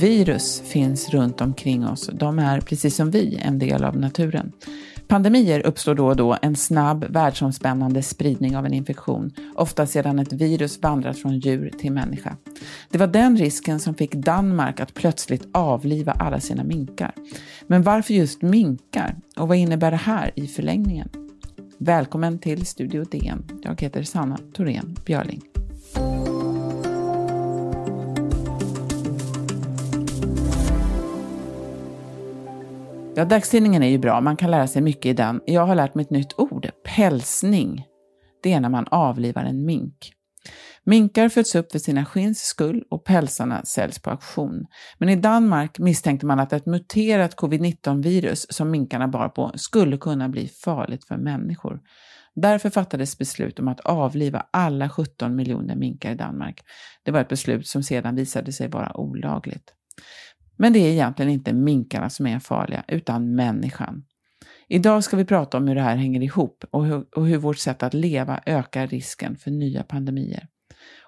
Virus finns runt omkring oss. De är, precis som vi, en del av naturen. Pandemier uppstår då och då en snabb, världsomspännande spridning av en infektion, ofta sedan ett virus vandrat från djur till människa. Det var den risken som fick Danmark att plötsligt avliva alla sina minkar. Men varför just minkar? Och vad innebär det här i förlängningen? Välkommen till Studio DN. Jag heter Sanna Thorén Björling. Ja, dagstidningen är ju bra, man kan lära sig mycket i den. Jag har lärt mig ett nytt ord, pälsning. Det är när man avlivar en mink. Minkar föds upp för sina skinns skull och pälsarna säljs på auktion. Men i Danmark misstänkte man att ett muterat covid-19-virus som minkarna bar på skulle kunna bli farligt för människor. Därför fattades beslut om att avliva alla 17 miljoner minkar i Danmark. Det var ett beslut som sedan visade sig vara olagligt. Men det är egentligen inte minkarna som är farliga, utan människan. Idag ska vi prata om hur det här hänger ihop och hur, och hur vårt sätt att leva ökar risken för nya pandemier.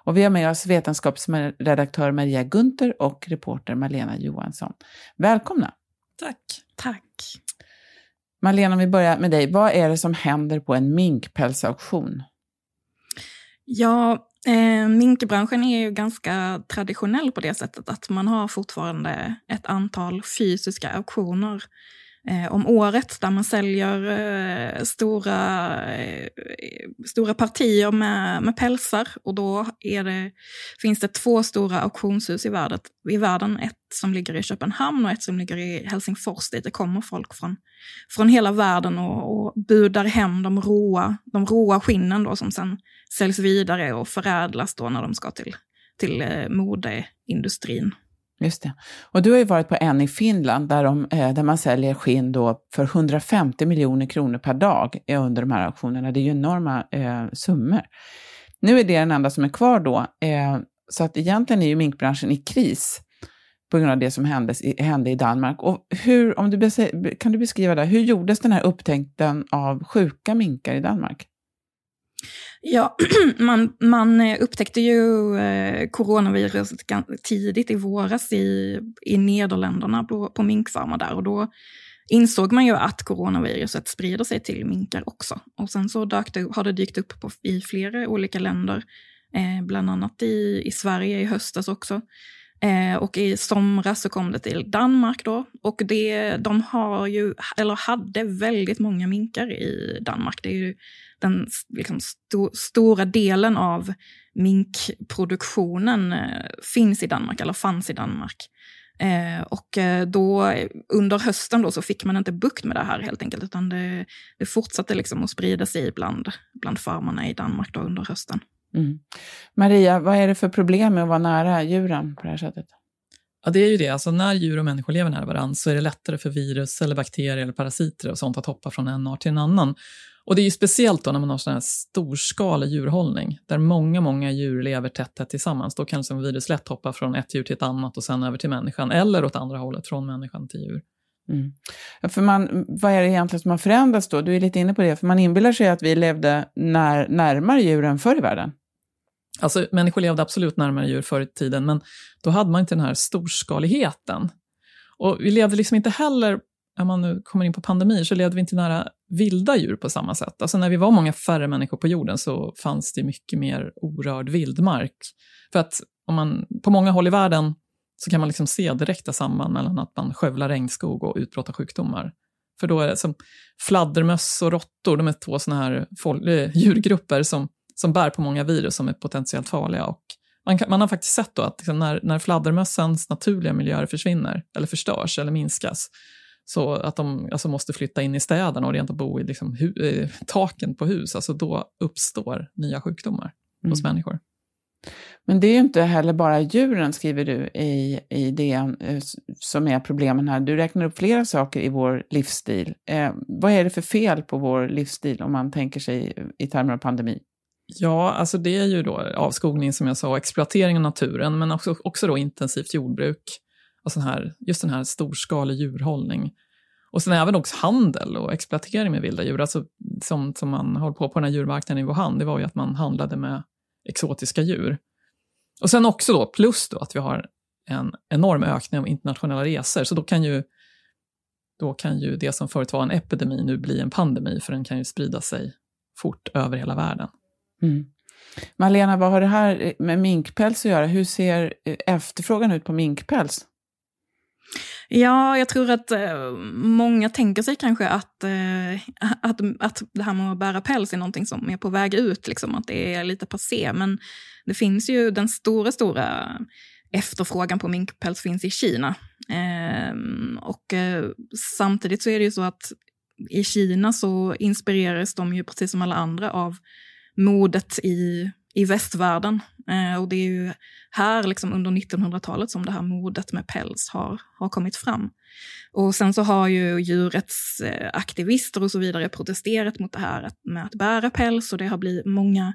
Och vi har med oss vetenskapsredaktör Maria Gunther och reporter Malena Johansson. Välkomna! Tack. Tack. Malena, om vi börjar med dig. Vad är det som händer på en minkpälsauktion? Ja, Eh, minkbranschen är ju ganska traditionell på det sättet att man har fortfarande ett antal fysiska auktioner Eh, om året där man säljer eh, stora, eh, stora partier med, med pälsar. Och då är det, finns det två stora auktionshus i världen, i världen. Ett som ligger i Köpenhamn och ett som ligger i Helsingfors dit det kommer folk från, från hela världen och, och budar hem de råa, de råa skinnen då, som sen säljs vidare och förädlas då när de ska till, till eh, modeindustrin. Just det. Och du har ju varit på en i Finland där, de, eh, där man säljer skinn då för 150 miljoner kronor per dag eh, under de här auktionerna. Det är ju enorma eh, summor. Nu är det den enda som är kvar då, eh, så att egentligen är ju minkbranschen i kris på grund av det som hände, hände i Danmark. Och hur, om du kan du beskriva det, hur gjordes den här upptäckten av sjuka minkar i Danmark? Ja, man, man eh, upptäckte ju eh, coronaviruset tidigt i våras i, i Nederländerna på, på minkfarmar där. Och då insåg man ju att coronaviruset sprider sig till minkar också. Och sen så dök det, har det dykt upp på, i flera olika länder, eh, bland annat i, i Sverige i höstas också. Eh, och i somras så kom det till Danmark då. Och det, de har ju, eller hade väldigt många minkar i Danmark. Det är ju den liksom, sto, stora delen av minkproduktionen eh, finns i Danmark, eller fanns i Danmark. Eh, och eh, då under hösten då så fick man inte bukt med det här helt enkelt, utan det, det fortsatte liksom att sprida sig bland, bland farmarna i Danmark då under hösten. Mm. Maria, vad är det för problem med att vara nära djuren på det här sättet? Ja, det är ju det. Alltså, när djur och människor lever nära varandra så är det lättare för virus, eller bakterier eller parasiter och sånt att hoppa från en art till en annan. Och det är ju speciellt då när man har sån här storskalig djurhållning, där många, många djur lever tätt, tätt tillsammans. Då kan liksom virus lätt hoppa från ett djur till ett annat och sen över till människan, eller åt andra hållet, från människan till djur. Mm. För man, vad är det egentligen som har förändrats då? Du är lite inne på det, för man inbillar sig att vi levde när, närmare djuren förr i världen. Alltså, människor levde absolut närmare djur förr i tiden, men då hade man inte den här storskaligheten. Och vi levde liksom inte heller, om man nu kommer in på pandemier, så levde vi inte nära vilda djur på samma sätt. Alltså när vi var många färre människor på jorden så fanns det mycket mer orörd vildmark. För att om man, på många håll i världen så kan man liksom se direkta samband mellan att man skövlar regnskog och utbrott av sjukdomar. För då är det som fladdermöss och råttor, de är två såna här folk, eh, djurgrupper som som bär på många virus som är potentiellt farliga. Och man, kan, man har faktiskt sett då att liksom när, när fladdermössens naturliga miljöer försvinner, eller förstörs eller minskas, så att de alltså måste flytta in i städerna och rent att bo i liksom hu, eh, taken på hus, alltså då uppstår nya sjukdomar mm. hos människor. Men det är ju inte heller bara djuren, skriver du i, i det eh, som är problemen här. Du räknar upp flera saker i vår livsstil. Eh, vad är det för fel på vår livsstil om man tänker sig i termer av pandemi? Ja, alltså det är ju då avskogning som jag sa, exploatering av naturen, men också, också då intensivt jordbruk. och sån här, just den här storskalig djurhållning. Och sen även också handel och exploatering med vilda djur. Alltså, som, som man håller på på den här djurmarknaden i Wuhan, det var ju att man handlade med exotiska djur. Och sen också då, plus då att vi har en enorm ökning av internationella resor, så då kan ju, då kan ju det som förut var en epidemi nu bli en pandemi, för den kan ju sprida sig fort över hela världen. Mm. Malena, vad har det här med minkpäls att göra? Hur ser eh, efterfrågan ut på minkpäls? Ja, jag tror att eh, många tänker sig kanske att, eh, att, att det här med att bära päls är någonting som är på väg ut, liksom, att det är lite passé. Men det finns ju den stora, stora efterfrågan på minkpäls finns i Kina. Ehm, eh, och samtidigt så är det ju så att i Kina så inspireras de ju precis som alla andra av modet i, i västvärlden. Eh, och det är ju här liksom under 1900-talet som det här modet med päls har, har kommit fram. Och sen så har ju djurets eh, aktivister och så vidare protesterat mot det här med att bära päls och det har blivit många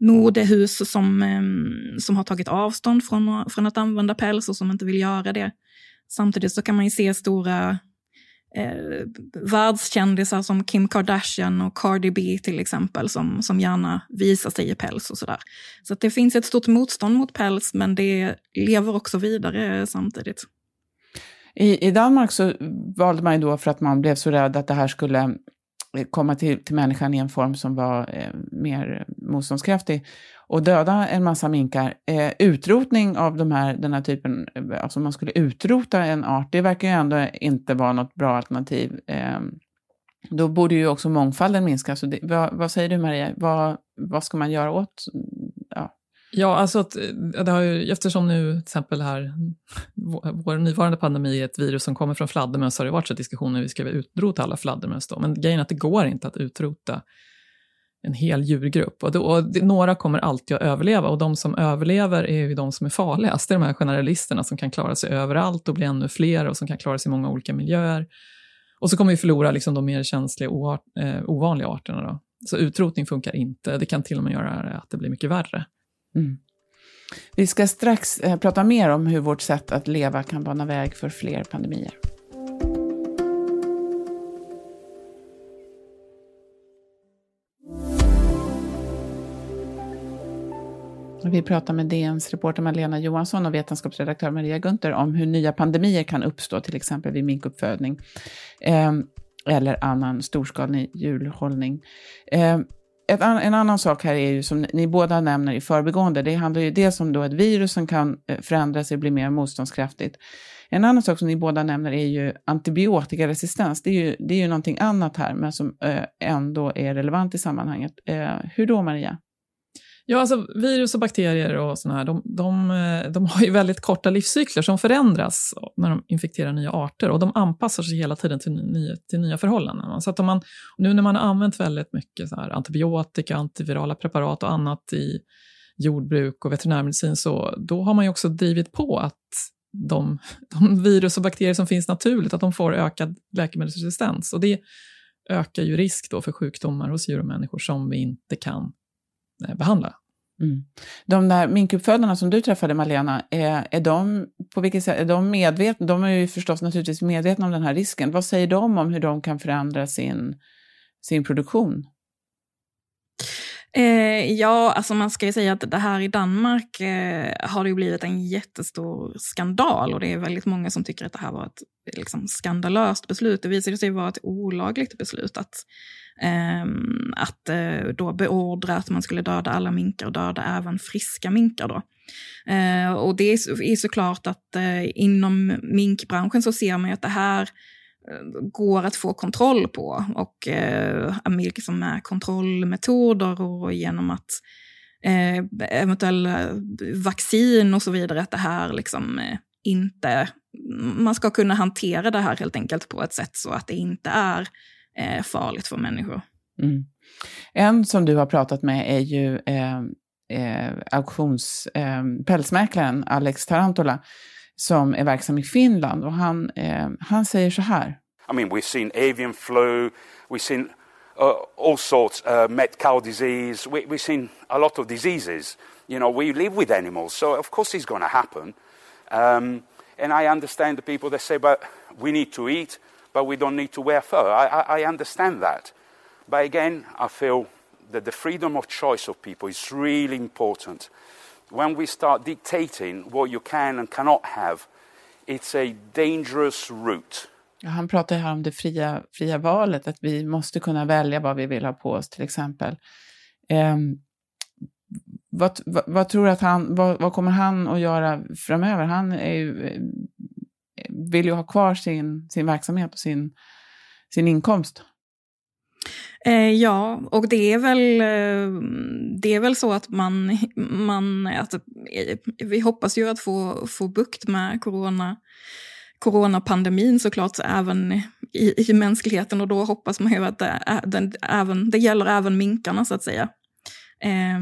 modehus som, ehm, som har tagit avstånd från, från att använda päls och som inte vill göra det. Samtidigt så kan man ju se stora eh, världskändisar som Kim Kardashian och Cardi B till exempel som, som gärna visar sig i päls och sådär. Så att det finns ett stort motstånd mot päls men det lever också vidare samtidigt. I, I Danmark så valde man ju då för att man blev så rädd att det här skulle Eh, komma till, till människan i en form som var eh, mer motståndskraftig och döda en massa minkar. Eh, utrotning av de här, den här typen, eh, alltså man skulle utrota en art, det verkar ju ändå inte vara något bra alternativ. Eh, då borde ju också mångfalden minska. Så det, vad, vad, säger du Maria, vad, vad ska man göra åt ja. Alltså att, det har ju, eftersom nu till exempel här, vår nuvarande pandemi är ett virus som kommer från fladdermöss, så har det varit så diskussioner vi ska utrota alla fladdermöss då. Men grejen är att det går inte att utrota en hel djurgrupp. Och, då, och det, några kommer alltid att överleva och de som överlever är ju de som är farligast. Det är de här generalisterna som kan klara sig överallt och bli ännu fler och som kan klara sig i många olika miljöer. Och så kommer vi förlora liksom de mer känsliga och eh, ovanliga arterna. Då. Så utrotning funkar inte. Det kan till och med göra att det blir mycket värre. Mm. Vi ska strax eh, prata mer om hur vårt sätt att leva kan bana väg för fler pandemier. Vi pratar med DNs reporter Malena Johansson och vetenskapsredaktör Maria Gunther om hur nya pandemier kan uppstå, till exempel vid minkuppfödning eh, eller annan storskalig djurhållning. Eh, ett, en annan sak här är ju som ni båda nämner i förbigående, det handlar ju dels om då ett virus som kan förändras förändra sig och bli mer motståndskraftigt. En annan sak som ni båda nämner är ju antibiotikaresistens. Det är ju, det är ju någonting annat här, men som eh, ändå är relevant i sammanhanget. Eh, hur då, Maria? Ja, alltså virus och bakterier och såna här, de, de, eh, de har ju väldigt korta livscykler som förändras när de infekterar nya arter och de anpassar sig hela tiden till nya, till nya förhållanden. Så att om man, nu när man har använt väldigt mycket så här, antibiotika, antivirala preparat och annat i jordbruk och veterinärmedicin, så då har man ju också drivit på att de, de virus och bakterier som finns naturligt, att de får ökad läkemedelsresistens. Och det ökar ju risk då för sjukdomar hos djur och människor som vi inte kan behandla. Mm. De där minkuppfödarna som du träffade, Malena, är, är, de, på vilket sätt, är de medvetna? De är ju förstås naturligtvis medvetna om den här risken. Vad säger de om hur de kan förändra sin, sin produktion? Eh, ja, alltså man ska ju säga att det här i Danmark eh, har det ju blivit en jättestor skandal och det är väldigt många som tycker att det här var ett liksom, skandalöst beslut. Det visade sig vara ett olagligt beslut att, eh, Ehm, att eh, då beordra att man skulle döda alla minkar och döda även friska minkar. Då. Eh, och det är, såklart att eh, inom minkbranschen så ser man ju att det här eh, går att få kontroll på. Och eh, liksom med kontrollmetoder och genom att eh, eventuella vaccin och så vidare, att det här liksom eh, inte... Man ska kunna hantera det här helt enkelt på ett sätt så att det inte är eh, farligt för människor. Mm. En som du har pratat med är ju eh, eh, auktions, eh, pälsmäklaren Alex Tarantola som är verksam i Finland och han, eh, han säger så här. I mean, we've seen avian flu, we've seen uh, all sorts, uh, met cow disease, we, we've seen a lot of diseases. You know, we live with animals, so of course it's going to happen. Um, And I understand the people that say, but we need to eat, but we don't need to wear fur. I, I, I understand that. But again, I feel that the freedom of choice of people is really important. When we start dictating what you can and cannot have, it's a dangerous route. Han pratar här om det fria, fria valet, att vi måste kunna välja vad vi vill ha på oss till exempel. Um, vad, vad, vad, tror att han, vad, vad, kommer han att göra framöver? Han är ju, eh, vill ju ha kvar sin, sin verksamhet och sin, sin inkomst. Eh, ja, och det är väl, eh, det är väl så att man, man att, eh, vi hoppas ju att få, få bukt med corona, coronapandemin såklart även i, i mänskligheten och då hoppas man ju att det, den, även, det gäller även minkarna så att säga. Eh,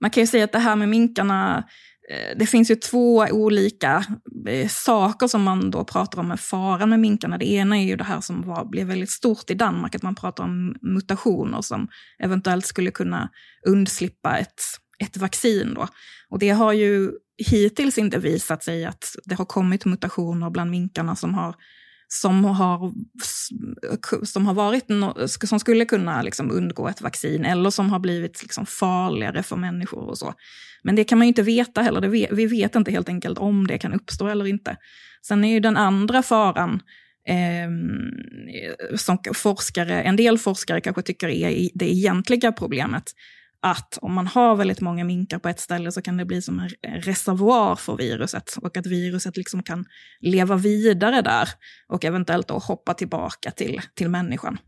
man kan ju säga att det här med minkarna, Eh, det finns ju två olika eh, saker som man då pratar om med faran med minkarna. Det ena är ju det här som var, blev väldigt stort i Danmark, att man pratar om mutationer som eventuellt skulle kunna undslippa ett, ett vaccin. Då. Och det har ju hittills inte visat sig att det har kommit mutationer bland minkarna som har som har, som har varit som skulle kunna liksom undgå ett vaccin eller som har blivit liksom farligare för människor och så. Men det kan man ju inte veta heller. Det, vi vet inte helt enkelt om det kan uppstå eller inte. Sen är ju den andra faran eh, som forskare, en del forskare kanske tycker är det egentliga problemet, att om man har väldigt många minkar på ett ställe så kan det bli som en reservoar för viruset och att viruset liksom kan leva vidare där och eventuellt då hoppa tillbaka till, till människan.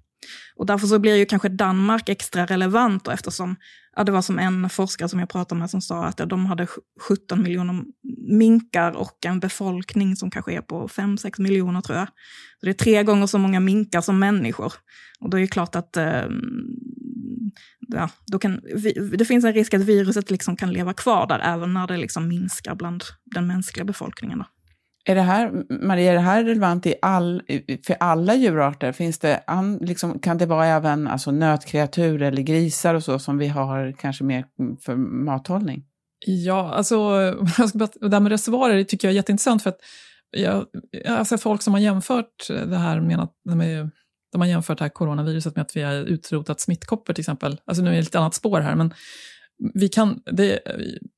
Och därför så blir ju kanske Danmark extra relevant då, eftersom ja, det var som en forskare som jag pratade med som sa att ja, de hade 17 miljoner minkar och en befolkning som kanske är på 5-6 miljoner tror jag. Så det är tre gånger så många minkar som människor. Och då är det klart att eh, ja, då kan, det finns en risk att viruset liksom kan leva kvar där även när det liksom minskar bland den mänskliga befolkningen. Då. Är det här, Maria, är det här relevant i all, för alla djurarter? Finns det an, liksom, kan det vara även alltså, nötkreatur eller grisar och så som vi har kanske mer för mathållning? Ja, alltså det här med reservoarer tycker jag är jätteintressant för att jag, jag har sett folk som har jämfört det här med, att, med de har jämfört det här coronaviruset med att vi har utrotat smittkoppor till exempel. Alltså nu är det ett annat spår här, men vi kan, det,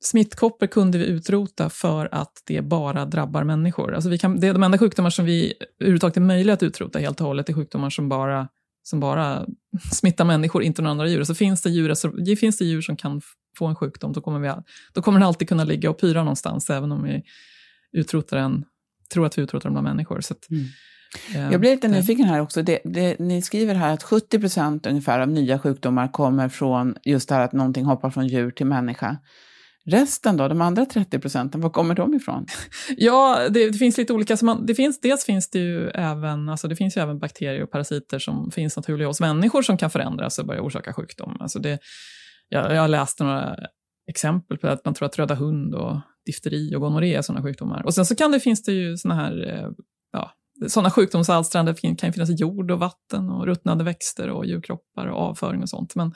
smittkoppor kunde vi utrota för att det bara drabbar människor. Alltså vi kan, det är de enda sjukdomar som vi överhuvudtaget är möjliga att utrota helt och hållet är sjukdomar som bara, som bara smittar människor, inte några andra djur. Så finns det djur, finns det djur som kan få en sjukdom, då kommer, vi, då kommer den alltid kunna ligga och pyra någonstans, även om vi utrotar den, tror att vi utrotar den bland människor. Så att, mm. Jag blir lite nyfiken här också. Det, det, ni skriver här att 70 procent ungefär av nya sjukdomar kommer från just det här att någonting hoppar från djur till människa. Resten då, de andra 30 procenten, var kommer de ifrån? Ja, det, det finns lite olika. Så man, det finns, dels finns det ju även, alltså det finns även bakterier och parasiter som finns naturligt hos människor som kan förändras och börja orsaka sjukdom. Alltså det, jag, jag läste några exempel på att man tror att röda hund och difteri och gonorré är sådana sjukdomar. Och sen så kan det, finns det ju sådana här eh, ja, sådana sjukdomsalstrande kan finnas i jord och vatten och ruttnande växter och djurkroppar och avföring och sånt. Men,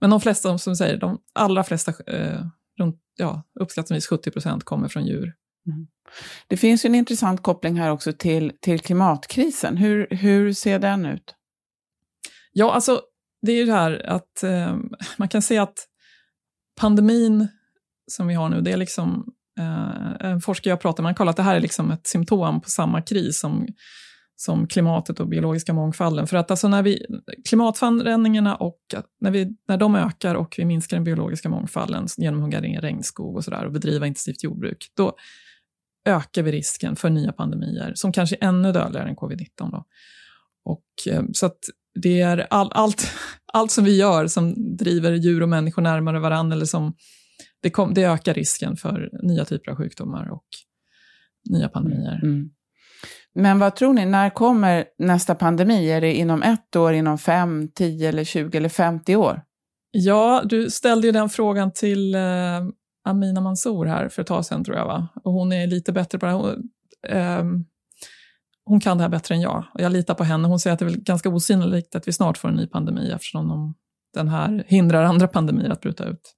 men de flesta, som säger, de allra flesta, eh, runt, ja, uppskattningsvis 70 procent, kommer från djur. Mm. Det finns ju en intressant koppling här också till, till klimatkrisen. Hur, hur ser den ut? Ja, alltså det är ju det här att eh, man kan se att pandemin som vi har nu, det är liksom Eh, en forskare jag pratade med han kallar att det här är liksom ett symptom på samma kris som, som klimatet och biologiska mångfalden. För att alltså när vi, klimatförändringarna och när, vi, när de ökar och vi minskar den biologiska mångfalden genom att hugga ner regnskog och, så där, och bedriva intensivt jordbruk, då ökar vi risken för nya pandemier som kanske är ännu dödligare än covid-19. Då. Och, eh, så att det är all, allt, allt som vi gör som driver djur och människor närmare varandra eller som det, kom, det ökar risken för nya typer av sjukdomar och nya pandemier. Mm. Men vad tror ni, när kommer nästa pandemi? Är det inom ett år, inom fem, tio, eller tjugo eller femtio år? Ja, du ställde ju den frågan till eh, Amina Mansour här för ett tag sedan, tror jag. Va? Och hon är lite bättre på det här. Hon, eh, hon kan det här bättre än jag. Och jag litar på henne. Hon säger att det är ganska osannolikt att vi snart får en ny pandemi eftersom de, den här hindrar andra pandemier att bryta ut.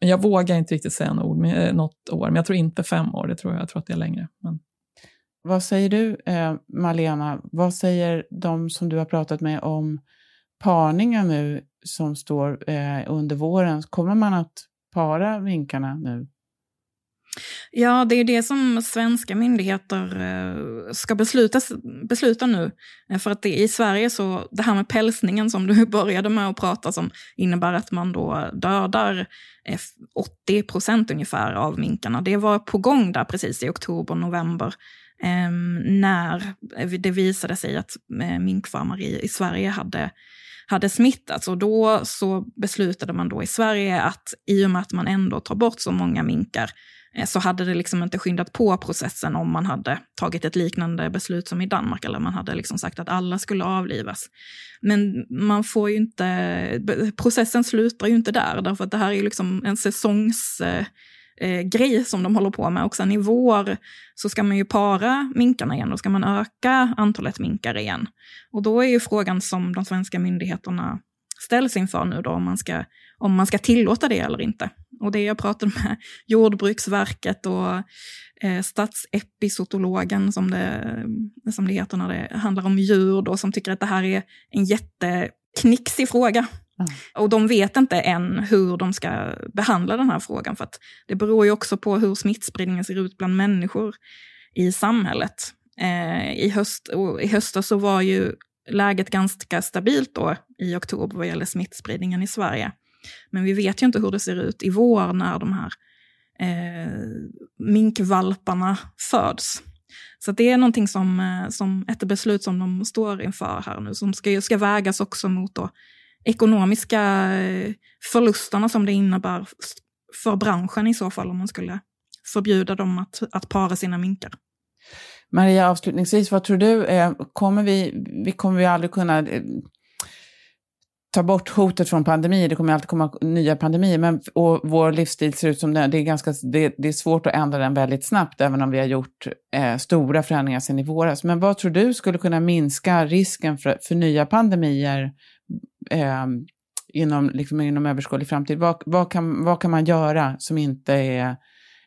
Men jag vågar inte riktigt säga något, ord, eh, något år, men jag tror inte fem år. Det tror jag, jag tror att det är längre. Men... vad säger du, eh, Malena? Vad säger de som du har pratat med om parningen nu som står eh, under våren? Kommer man att para vinkarna nu? Ja, det är det som svenska myndigheter eh, ska besluta, besluta nu. Eh, för att det, i Sverige så, det här med pälsningen som du började med att prata om, innebär att man då dödar eh, 80 procent ungefär av minkarna. Det var på gång där precis i oktober, november. Ehm, när det visade sig att minkfarmar i, i Sverige hade hade smittats. Och då så beslutade man då i Sverige att i och med att man ändå tar bort så många minkar Eh, Eh, så hade det liksom inte skyndat på processen om man hade tagit ett liknande beslut som i Danmark, eller man hade liksom sagt att alla skulle avlivas. Men man får ju inte, processen slutar ju inte där, därför att det här är liksom en säsongsgrej eh, eh som de håller på med. Och sen i vår så ska man ju para minkarna igen, då ska man öka antalet minkar igen. Och då är ju frågan som de svenska myndigheterna ställs inför nu då, om man ska, om man ska tillåta det eller inte. Och det jag pratade med Jordbruksverket och eh, statsepisotologen, som det, som det heter när det handlar om djur, då, som tycker att det här är en jätteknixig fråga. Mm. Och de vet inte än hur de ska behandla den här frågan, för att det beror ju också på hur smittspridningen ser ut bland människor i samhället. Eh, I, höst, I höstas så var ju läget ganska stabilt då i oktober vad gäller smittspridningen i Sverige. Men vi vet ju inte hur det ser ut i vår när de här eh, minkvalparna föds. Så det är någonting som, eh, som ett beslut som de står inför här nu, som ska, ska vägas också mot då ekonomiska eh, förlusterna som det innebär för branschen i så fall om man skulle förbjuda dem att, att para sina minkar. Maria, avslutningsvis, vad tror du? Eh, kommer vi, vi kommer vi aldrig kunna eh, ta bort hotet från pandemier, det kommer alltid komma nya pandemier, men, och vår livsstil ser ut som den, det är, ganska, det, det är svårt att ändra den väldigt snabbt, även om vi har gjort eh, stora förändringar sedan i våras. Men vad tror du skulle kunna minska risken för, för nya pandemier eh, inom, liksom, inom överskådlig framtid? Vad, vad, kan, vad kan man göra som inte är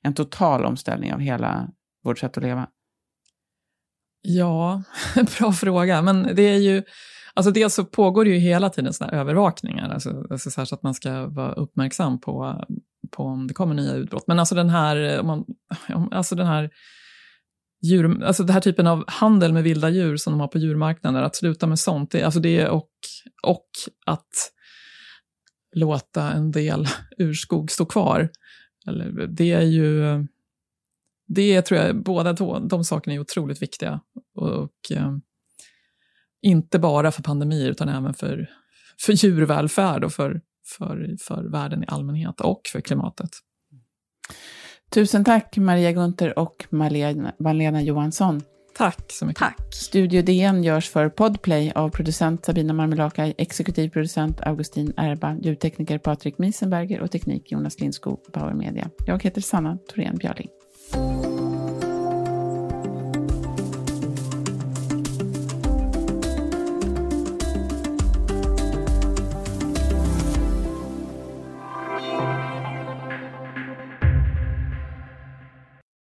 en total omställning av hela vårt sätt att leva? Ja, bra fråga, men det är ju Alltså dels så pågår det ju hela tiden såna övervakningar, alltså, alltså så, så, att man ska vara uppmärksam på, på om det kommer nya utbrott. Men alltså den här, om man, alltså den här djur, alltså den här typen av handel med vilda djur som de har på djurmarknader, att sluta med sånt, det, alltså det och, och att låta en del urskog stå kvar. Eller, det är ju, det tror jag, båda de, de sakerna är otroligt viktiga. Och, och inte bara för pandemier, utan även för, för djurvälfärd och för, för, för världen i allmänhet och för klimatet. Tusen tack Maria Gunther och Malena, Malena Johansson. Tack så mycket. Tack. Studio DN görs för Podplay av producent Sabina Marmelakai, exekutiv producent Augustin Erba, ljudtekniker Patrik Miesenberger och teknik Jonas Lindskog, Power Media. Jag heter Sanna Thorén Björling. you